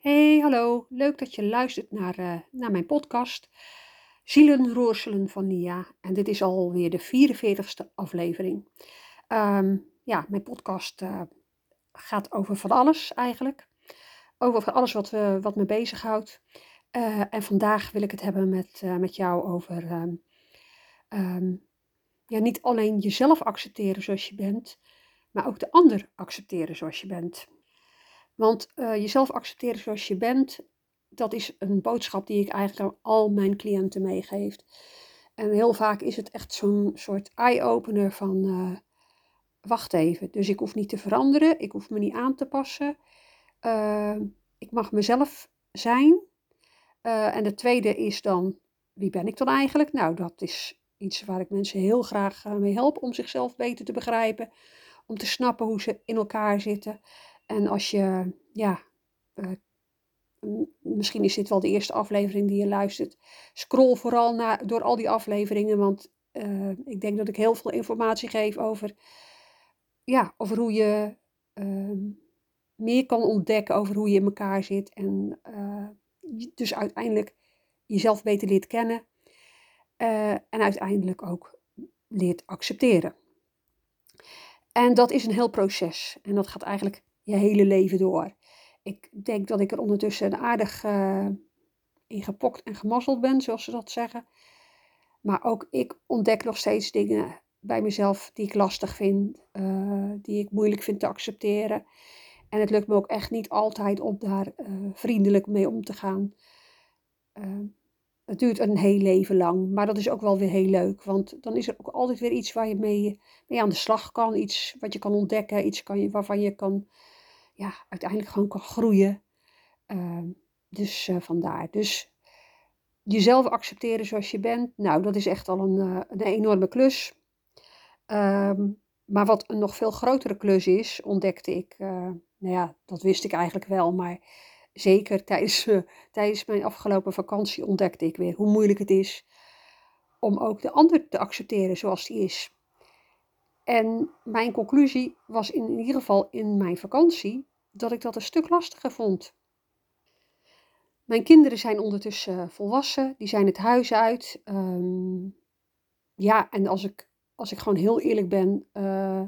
Hey, hallo. Leuk dat je luistert naar, eh, naar mijn podcast Zielenroerselen van Nia. En dit is alweer de 44ste aflevering. Ehm, ja, mijn podcast eh, gaat over van alles eigenlijk. Over alles wat, we, wat me bezighoudt. Eh, en vandaag wil ik het hebben met, met jou over ehm, ehm, ja, niet alleen jezelf accepteren zoals je bent, maar ook de ander accepteren zoals je bent. Want uh, jezelf accepteren zoals je bent, dat is een boodschap die ik eigenlijk aan al mijn cliënten meegeef. En heel vaak is het echt zo'n soort eye-opener van, uh, wacht even, dus ik hoef niet te veranderen, ik hoef me niet aan te passen. Uh, ik mag mezelf zijn. en de tweede is dan, wie ben ik dan eigenlijk? Nou, dat is iets waar ik mensen heel graag mee help om zichzelf beter te begrijpen. Om te snappen hoe ze in elkaar zitten. En als je, ja, uh, misschien is dit wel de eerste aflevering die je luistert. Scroll vooral naar, door al die afleveringen, want uh, ik denk dat ik heel veel informatie geef over, ja, over hoe je uh, meer kan ontdekken over hoe je in elkaar zit. En uh, dus uiteindelijk jezelf beter leert kennen. en uiteindelijk ook leert accepteren. En dat is een heel proces. En dat gaat eigenlijk je hele leven door. Ik denk dat ik er ondertussen aardig uh, in gepokt en gemazzeld ben, zoals ze dat zeggen. Maar ook ik ontdek nog steeds dingen bij mezelf die ik lastig vind, uh, die ik moeilijk vind te accepteren. En het lukt me ook echt niet altijd om daar uh, vriendelijk mee om te gaan. het duurt een heel leven lang, maar dat is ook wel weer heel leuk. Want dan is er ook altijd weer iets waar je mee, mee aan de slag kan. Iets wat je kan ontdekken, iets kan je, waarvan je kan ja, uiteindelijk gewoon kan groeien. Uh, dus uh, vandaar. Dus jezelf accepteren zoals je bent, nou, dat is echt al een, uh, een enorme klus. Um, maar wat een nog veel grotere klus is, ontdekte ik, uh, nou ja, dat wist ik eigenlijk wel, maar zeker tijdens, tijdens mijn afgelopen vakantie ontdekte ik weer hoe moeilijk het is om ook de ander te accepteren zoals die is. En mijn conclusie was in ieder geval in mijn vakantie dat ik dat een stuk lastiger vond. Mijn kinderen zijn ondertussen volwassen, die zijn het huis uit. Um, ja, en als ik, als ik gewoon heel eerlijk ben, uh,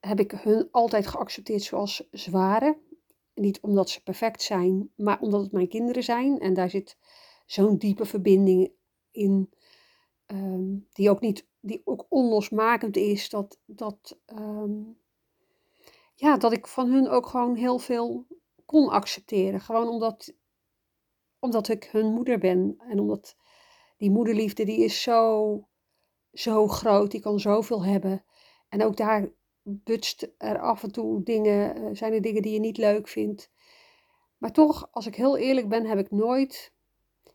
heb ik hun altijd geaccepteerd zoals ze waren. Niet omdat ze perfect zijn, maar omdat het mijn kinderen zijn. En daar zit zo'n diepe verbinding in, um, die ook niet, die ook onlosmakend is. Dat, dat um, ja, dat ik van hun ook gewoon heel veel kon accepteren. Gewoon omdat, omdat ik hun moeder ben. En omdat die moederliefde, die is zo, zo groot. Die kan zoveel hebben. En ook daar butst er af en toe dingen, eh, zijn er dingen die je niet leuk vindt. Maar toch, als ik heel eerlijk ben, heb ik nooit...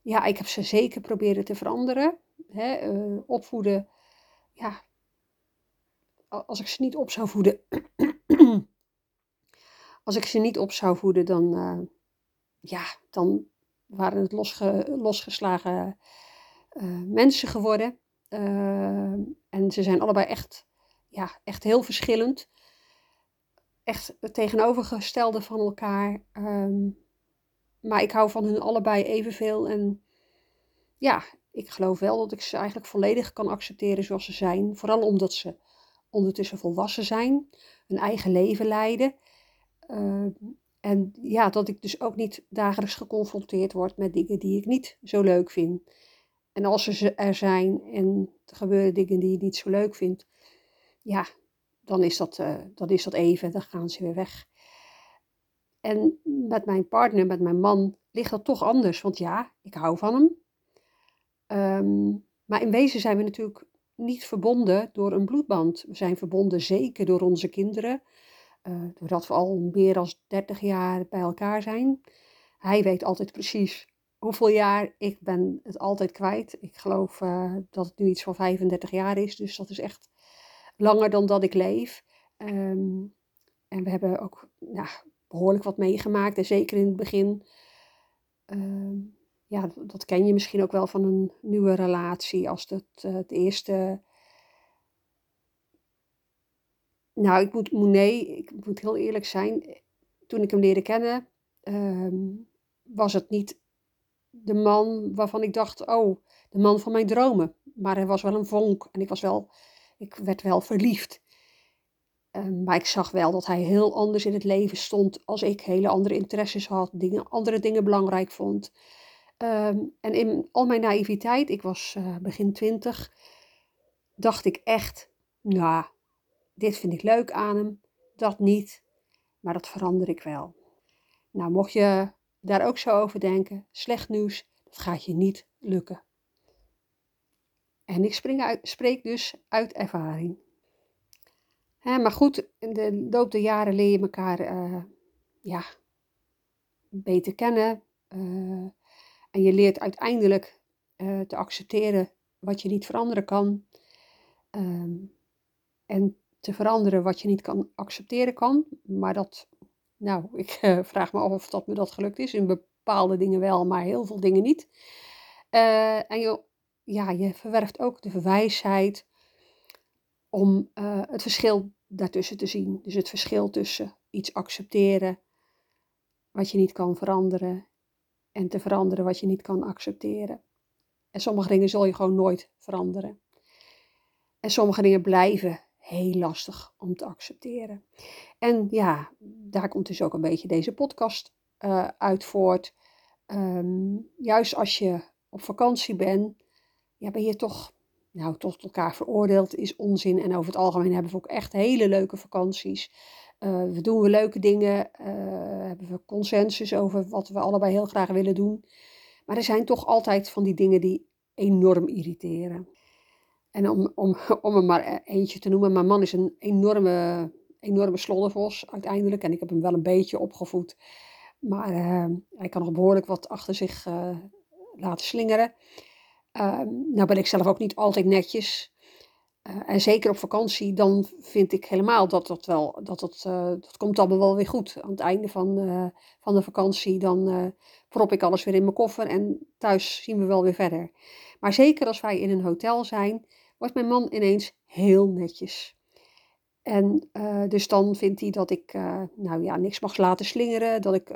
Ja, ik heb ze zeker proberen te veranderen. Hè, uh, opvoeden, ja, als ik ze niet op zou voeden, als ik ze niet op zou voeden, dan, uh, ja, dan waren het losge, losgeslagen uh, mensen geworden. Uh, en ze zijn allebei echt, ja, echt heel verschillend. Echt het tegenovergestelde van elkaar. Um, maar ik hou van hun allebei evenveel. En ja, ik geloof wel dat ik ze eigenlijk volledig kan accepteren zoals ze zijn. Vooral omdat ze ondertussen volwassen zijn, een eigen leven leiden. Uh, en ja, dat ik dus ook niet dagelijks geconfronteerd word met dingen die ik niet zo leuk vind. En als ze er zijn en er gebeuren dingen die je niet zo leuk vindt, ja, dan is dat, uh, dan is dat even, dan gaan ze weer weg. En met mijn partner, met mijn man, ligt dat toch anders. Want ja, ik hou van hem. Um, maar in wezen zijn we natuurlijk niet verbonden door een bloedband. We zijn verbonden zeker door onze kinderen. Uh, doordat we al meer dan 30 jaar bij elkaar zijn. Hij weet altijd precies hoeveel jaar. Ik ben het altijd kwijt. Ik geloof uh, dat het nu iets van 35 jaar is. Dus dat is echt langer dan dat ik leef. Um, en we hebben ook behoorlijk wat meegemaakt. En zeker in het begin. Uh, ja, dat ken je misschien ook wel van een nieuwe relatie. Als het, uh, het eerste nou, ik moet, nee, ik moet heel eerlijk zijn. Toen ik hem leerde kennen, ehm, was het niet de man waarvan ik dacht, oh, de man van mijn dromen. Maar hij was wel een vonk en ik, was wel, ik werd wel verliefd. Ehm, maar ik zag wel dat hij heel anders in het leven stond als ik. Hele andere interesses had, dingen, andere dingen belangrijk vond. Ehm, en in al mijn naïviteit, ik was uh, begin twintig, dacht ik echt, nou, dit vind ik leuk aan hem, dat niet, maar dat verander ik wel. Nou, mocht je daar ook zo over denken, slecht nieuws, dat gaat je niet lukken. En ik spreek dus uit ervaring. Maar goed, in de loop der jaren leer je elkaar uh, ja, beter kennen. Uh, en je leert uiteindelijk uh, te accepteren wat je niet veranderen kan. Um, en te veranderen wat je niet kan accepteren kan. Maar dat, nou, ik uh, vraag me af of dat me dat gelukt is. In bepaalde dingen wel, maar heel veel dingen niet. Uh, en je, ja, je verwerft ook de wijsheid om het verschil daartussen te zien. Dus het verschil tussen iets accepteren wat je niet kan veranderen en te veranderen wat je niet kan accepteren. En sommige dingen zul je gewoon nooit veranderen. En sommige dingen blijven heel lastig om te accepteren. En ja, daar komt dus ook een beetje deze podcast uh, uit voort. Um, juist als je op vakantie bent, ja, ben je toch, nou, tot elkaar veroordeeld, is onzin. En over het algemeen hebben we ook echt hele leuke vakanties. Uh, we doen we leuke dingen, uh, hebben we consensus over wat we allebei heel graag willen doen. Maar er zijn toch altijd van die dingen die enorm irriteren. En om, om, om er maar eentje te noemen, mijn man is een enorme, enorme sloddervos uiteindelijk. En ik heb hem wel een beetje opgevoed. Maar uh, hij kan nog behoorlijk wat achter zich laten slingeren. Ehm, nou ben ik zelf ook niet altijd netjes. Uh, en zeker op vakantie, dan vind ik helemaal dat dat wel, dat dat, uh, dat komt allemaal wel weer goed. Aan het einde van, uh, van de vakantie, dan prop ik alles weer in mijn koffer en thuis zien we wel weer verder. Maar zeker als wij in een hotel zijn, wordt mijn man ineens heel netjes. En dus dan vindt hij dat ik, nou ja, niks mag laten slingeren, dat ik,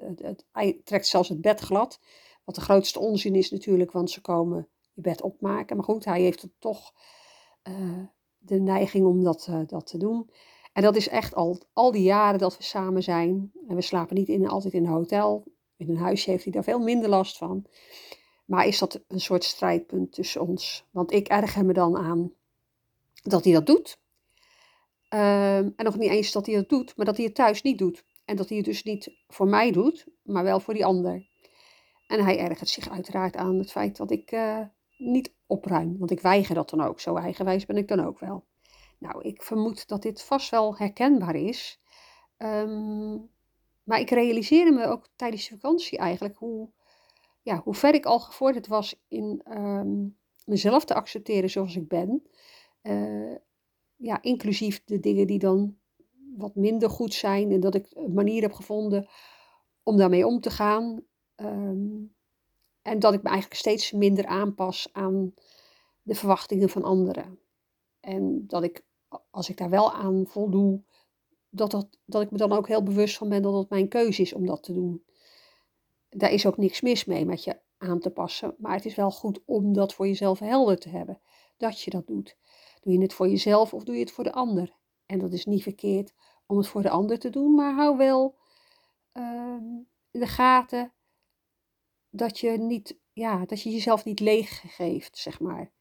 het, het, hij trekt zelfs het bed glad. Wat de grootste onzin is natuurlijk, want ze komen je bed opmaken. Maar goed, hij heeft toch de neiging om dat, dat te doen. En dat is echt al, al die jaren dat we samen zijn. En we slapen niet in, altijd in een hotel. In een huisje heeft hij daar veel minder last van. Maar is dat een soort strijdpunt tussen ons? Want ik erger me dan aan dat hij dat doet. Um, en nog niet eens dat hij dat doet, maar dat hij het thuis niet doet. En dat hij het dus niet voor mij doet, maar wel voor die ander. En hij ergert zich uiteraard aan het feit dat ik uh, niet opruim. Want ik weiger dat dan ook. Zo eigenwijs ben ik dan ook wel. Nou, ik vermoed dat dit vast wel herkenbaar is. Um, maar ik realiseerde me ook tijdens de vakantie eigenlijk hoe, ja, hoe ver ik al gevorderd was in um, mezelf te accepteren zoals ik ben. Uh, ja, inclusief de dingen die dan wat minder goed zijn. En dat ik een manier heb gevonden om daarmee om te gaan. Um, en dat ik me eigenlijk steeds minder aanpas aan de verwachtingen van anderen. En dat ik, als ik daar wel aan voldoe, dat, dat, dat ik me dan ook heel bewust van ben dat het mijn keuze is om dat te doen. Daar is ook niks mis mee met je aan te passen. Maar het is wel goed om dat voor jezelf helder te hebben. Dat je dat doet. Doe je het voor jezelf of doe je het voor de ander? En dat is niet verkeerd om het voor de ander te doen, maar hou wel uh, in de gaten dat je, niet, ja, dat je jezelf niet leeg geeft, zeg maar.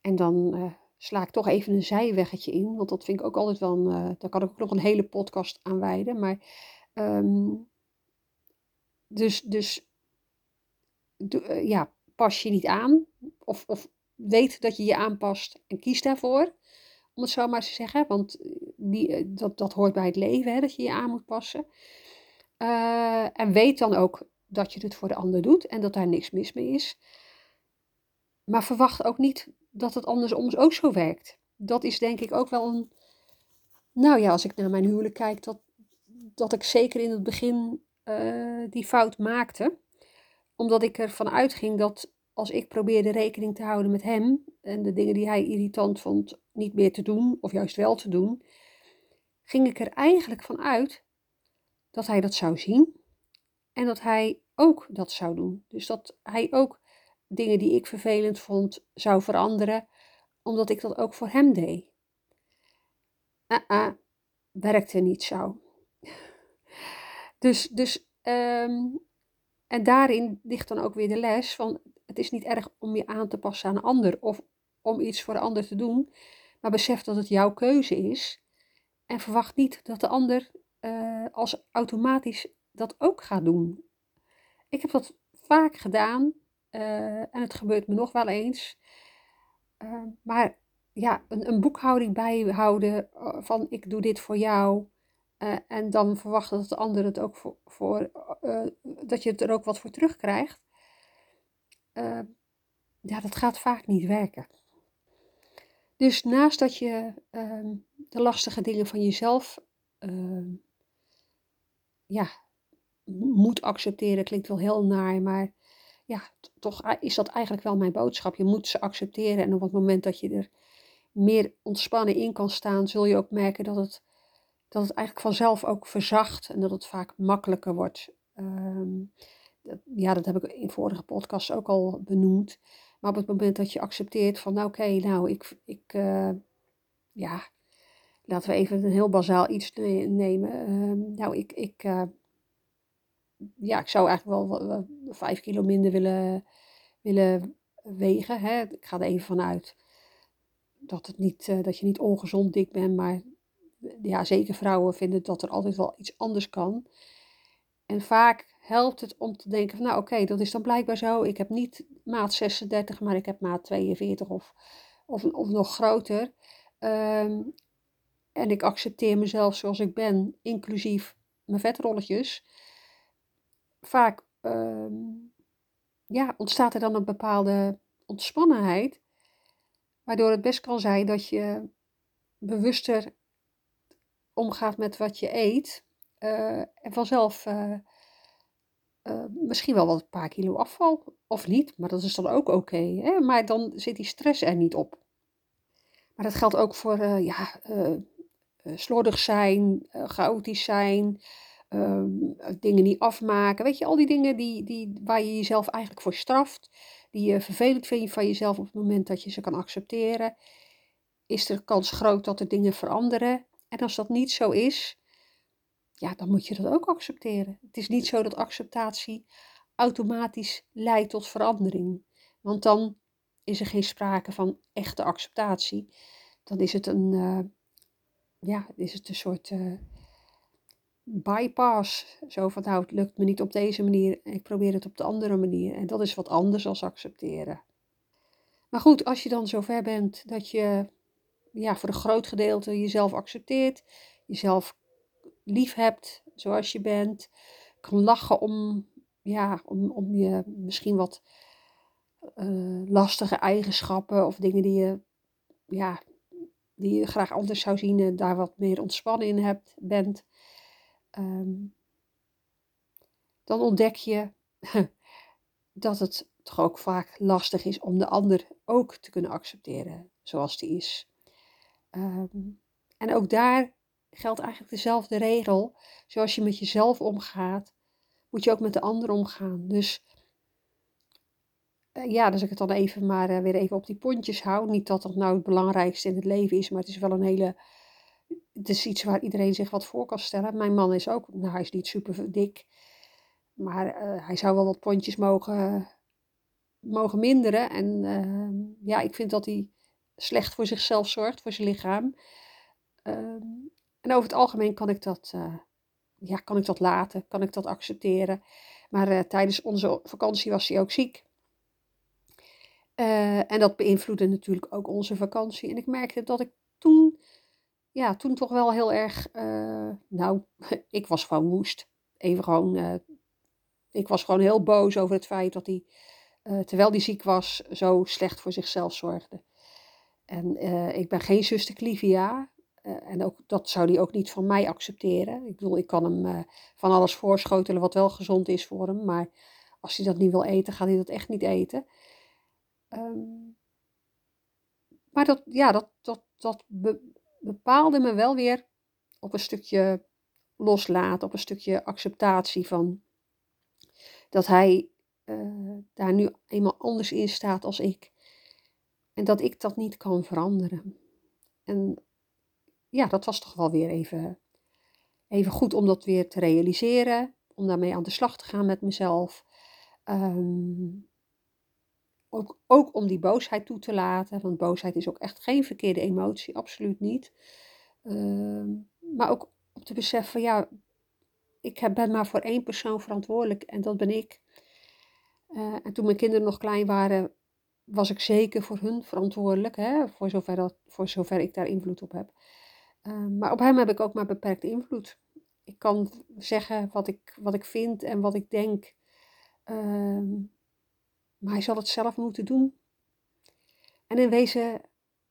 En dan uh, sla ik toch even een zijweggetje in, want dat vind ik ook altijd wel, een, uh, daar kan ik ook nog een hele podcast aan wijden. Maar, um, dus, dus uh, ja, pas je niet aan, of, of weet dat je je aanpast en kies daarvoor, om het zo maar te zeggen. Want die, dat, dat hoort bij het leven, hè, dat je je aan moet passen. en weet dan ook dat je het voor de ander doet en dat daar niks mis mee is. Maar verwacht ook niet dat het andersom ook zo werkt. Dat is denk ik ook wel een. Nou ja, als ik naar mijn huwelijk kijk, dat, dat ik zeker in het begin uh, die fout maakte. Omdat ik ervan uitging dat als ik probeerde rekening te houden met hem en de dingen die hij irritant vond niet meer te doen, of juist wel te doen, ging ik er eigenlijk van uit dat hij dat zou zien en dat hij ook dat zou doen. Dus dat hij ook dingen die ik vervelend vond zou veranderen, omdat ik dat ook voor hem deed. Uh -uh, werkte niet zo. Dus, dus ehm, en daarin ligt dan ook weer de les van het is niet erg om je aan te passen aan een ander of om iets voor de ander te doen, maar besef dat het jouw keuze is en verwacht niet dat de ander uh, als automatisch dat ook gaat doen. Ik heb dat vaak gedaan uh, en het gebeurt me nog wel eens. Uh, maar ja, een, een, boekhouding bijhouden van ik doe dit voor jou. En dan verwachten dat de ander het ook voor, voor dat je er ook wat voor terugkrijgt. ja, dat gaat vaak niet werken. Dus naast dat je ehm, de lastige dingen van jezelf ehm, ja, moet accepteren, klinkt wel heel naar, maar ja, toch is dat eigenlijk wel mijn boodschap. Je moet ze accepteren en op het moment dat je er meer ontspannen in kan staan, zul je ook merken dat het, dat het eigenlijk vanzelf ook verzacht en dat het vaak makkelijker wordt. Ehm, ja, dat heb ik in vorige podcasts ook al benoemd. Maar op het moment dat je accepteert van, nou oké, nou ik, ik uh, ja, laten we even een heel bazaal iets nemen. Uh, nou, ik, ik, uh, ja, ik zou eigenlijk wel, vijf kilo minder willen, willen wegen. Hè. Ik ga er even vanuit dat, het niet, dat je niet ongezond dik bent, maar ja, zeker vrouwen vinden dat er altijd wel iets anders kan. En vaak helpt het om te denken van nou oké, dat is dan blijkbaar zo. Ik heb niet maat 36, maar ik heb maat 42 of, of, of nog groter. Um, en ik accepteer mezelf zoals ik ben, inclusief mijn vetrolletjes. Vaak um, ja, ontstaat er dan een bepaalde ontspannenheid, waardoor het best kan zijn dat je bewuster omgaat met wat je eet. Uh, en vanzelf uh, uh, misschien wel wat een paar kilo afval. Of niet, maar dat is dan ook oké. Maar dan zit die stress er niet op. Maar dat geldt ook voor ja, slordig zijn, chaotisch zijn, ehm, dingen niet afmaken. Weet je, al die dingen die, die, waar je jezelf eigenlijk voor straft, die je vervelend vindt van jezelf op het moment dat je ze kan accepteren, is er kans groot dat er dingen veranderen. En als dat niet zo is, ja, dan moet je dat ook accepteren. Het is niet zo dat acceptatie automatisch leidt tot verandering. Want dan is er geen sprake van echte acceptatie. Dan is het een, uh, ja, is het een soort uh, bypass. Zo van, nou, het lukt me niet op deze manier, ik probeer het op de andere manier. En dat is wat anders dan accepteren. Maar goed, als je dan zover bent dat je ja, voor een groot gedeelte jezelf accepteert, jezelf lief hebt zoals je bent. Kan lachen om, ja, om, om je misschien wat uh, lastige eigenschappen of dingen die je, ja, die je graag anders zou zien en daar wat meer ontspannen in hebt, bent. Um, dan ontdek je dat het toch ook vaak lastig is om de ander ook te kunnen accepteren zoals die is. Um, en ook daar geldt eigenlijk dezelfde regel. Zoals je met jezelf omgaat, moet je ook met de ander omgaan. Dus uh, ja, dus ik het dan even maar uh, weer even op die pontjes hou. Niet dat dat nou het belangrijkste in het leven is, maar het is wel een hele. Het is iets waar iedereen zich wat voor kan stellen. Mijn man is ook, nou hij is niet super dik, maar uh, hij zou wel wat pontjes mogen, mogen minderen. En ehm, ja, ik vind dat hij slecht voor zichzelf zorgt, voor zijn lichaam. Ehm, en over het algemeen kan ik dat, uh, ja, kan ik dat laten, kan ik dat accepteren. Maar uh, tijdens onze vakantie was hij ook ziek. Uh, en dat beïnvloedde natuurlijk ook onze vakantie. En ik merkte dat ik toen, ja, toen toch wel heel erg, nou, ik was gewoon woest. Even gewoon, ik was gewoon heel boos over het feit dat hij, terwijl hij ziek was, zo slecht voor zichzelf zorgde. En ik ben geen zuster Clivia, uh, en ook, dat zou hij ook niet van mij accepteren. Ik bedoel, ik kan hem uh, van alles voorschotelen wat wel gezond is voor hem. Maar als hij dat niet wil eten, gaat hij dat echt niet eten. Um, maar dat, ja, dat, dat, dat be bepaalde me wel weer op een stukje loslaat, op een stukje acceptatie van dat hij daar nu eenmaal anders in staat als ik. En dat ik dat niet kan veranderen. En ja, dat was toch wel weer even, even goed om dat weer te realiseren. Om daarmee aan de slag te gaan met mezelf. Um, ook, ook om die boosheid toe te laten. Want boosheid is ook echt geen verkeerde emotie, absoluut niet. Uh, maar ook om te beseffen, ja, ik ben maar voor één persoon verantwoordelijk en dat ben ik. Uh, en toen mijn kinderen nog klein waren, was ik zeker voor hun verantwoordelijk, hè, voor, zover dat, voor zover ik daar invloed op heb. Uh, maar op hem heb ik ook maar beperkte invloed. Ik kan zeggen wat ik, wat ik vind en wat ik denk. Uh, maar hij zal het zelf moeten doen. En in wezen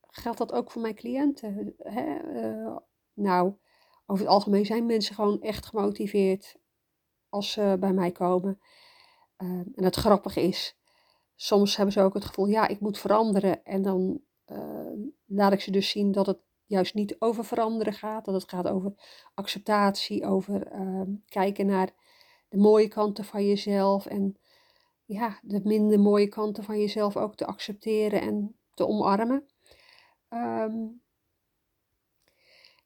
geldt dat ook voor mijn cliënten. Hè? Uh, nou, over het algemeen zijn mensen gewoon echt gemotiveerd als ze bij mij komen. Uh, en het grappige is, soms hebben ze ook het gevoel, ja, ik moet veranderen. En dan uh, laat ik ze dus zien dat het juist niet over veranderen gaat. Dat het gaat over acceptatie, over ehm, kijken naar de mooie kanten van jezelf. En ja, de minder mooie kanten van jezelf ook te accepteren en te omarmen. Um,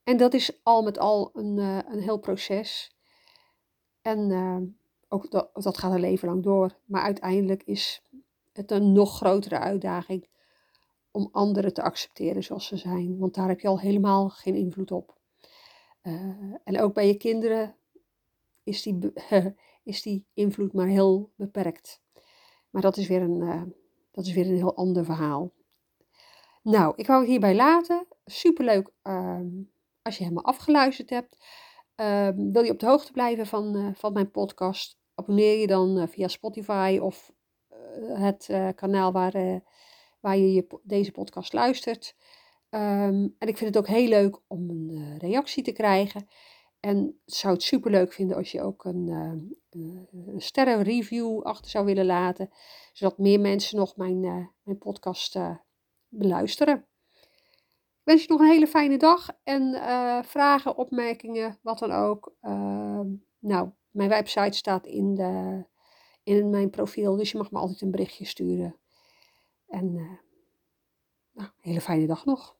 en dat is al met al een, uh, een heel proces. En uh, ook dat, dat gaat een leven lang door. Maar uiteindelijk is het een nog grotere uitdaging om anderen te accepteren zoals ze zijn. Want daar heb je al helemaal geen invloed op. Uh, en ook bij je kinderen is die, is die invloed maar heel beperkt. Maar dat is weer een, uh, dat is weer een heel ander verhaal. Nou, ik wou het hierbij laten. Superleuk uh, als je helemaal afgeluisterd hebt. Uh, wil je op de hoogte blijven van, uh, van mijn podcast? Abonneer je dan via Spotify of het kanaal waar, waar je, je deze podcast luistert. Um, en ik vind het ook heel leuk om een reactie te krijgen. En zou het super leuk vinden als je ook een, een sterrenreview achter zou willen laten, zodat meer mensen nog mijn, mijn podcast beluisteren. Ik wens je nog een hele fijne dag en vragen, opmerkingen, wat dan ook. Ehm, nou, mijn website staat in, de, in mijn profiel, dus je mag me altijd een berichtje sturen. En nou, een hele fijne dag nog.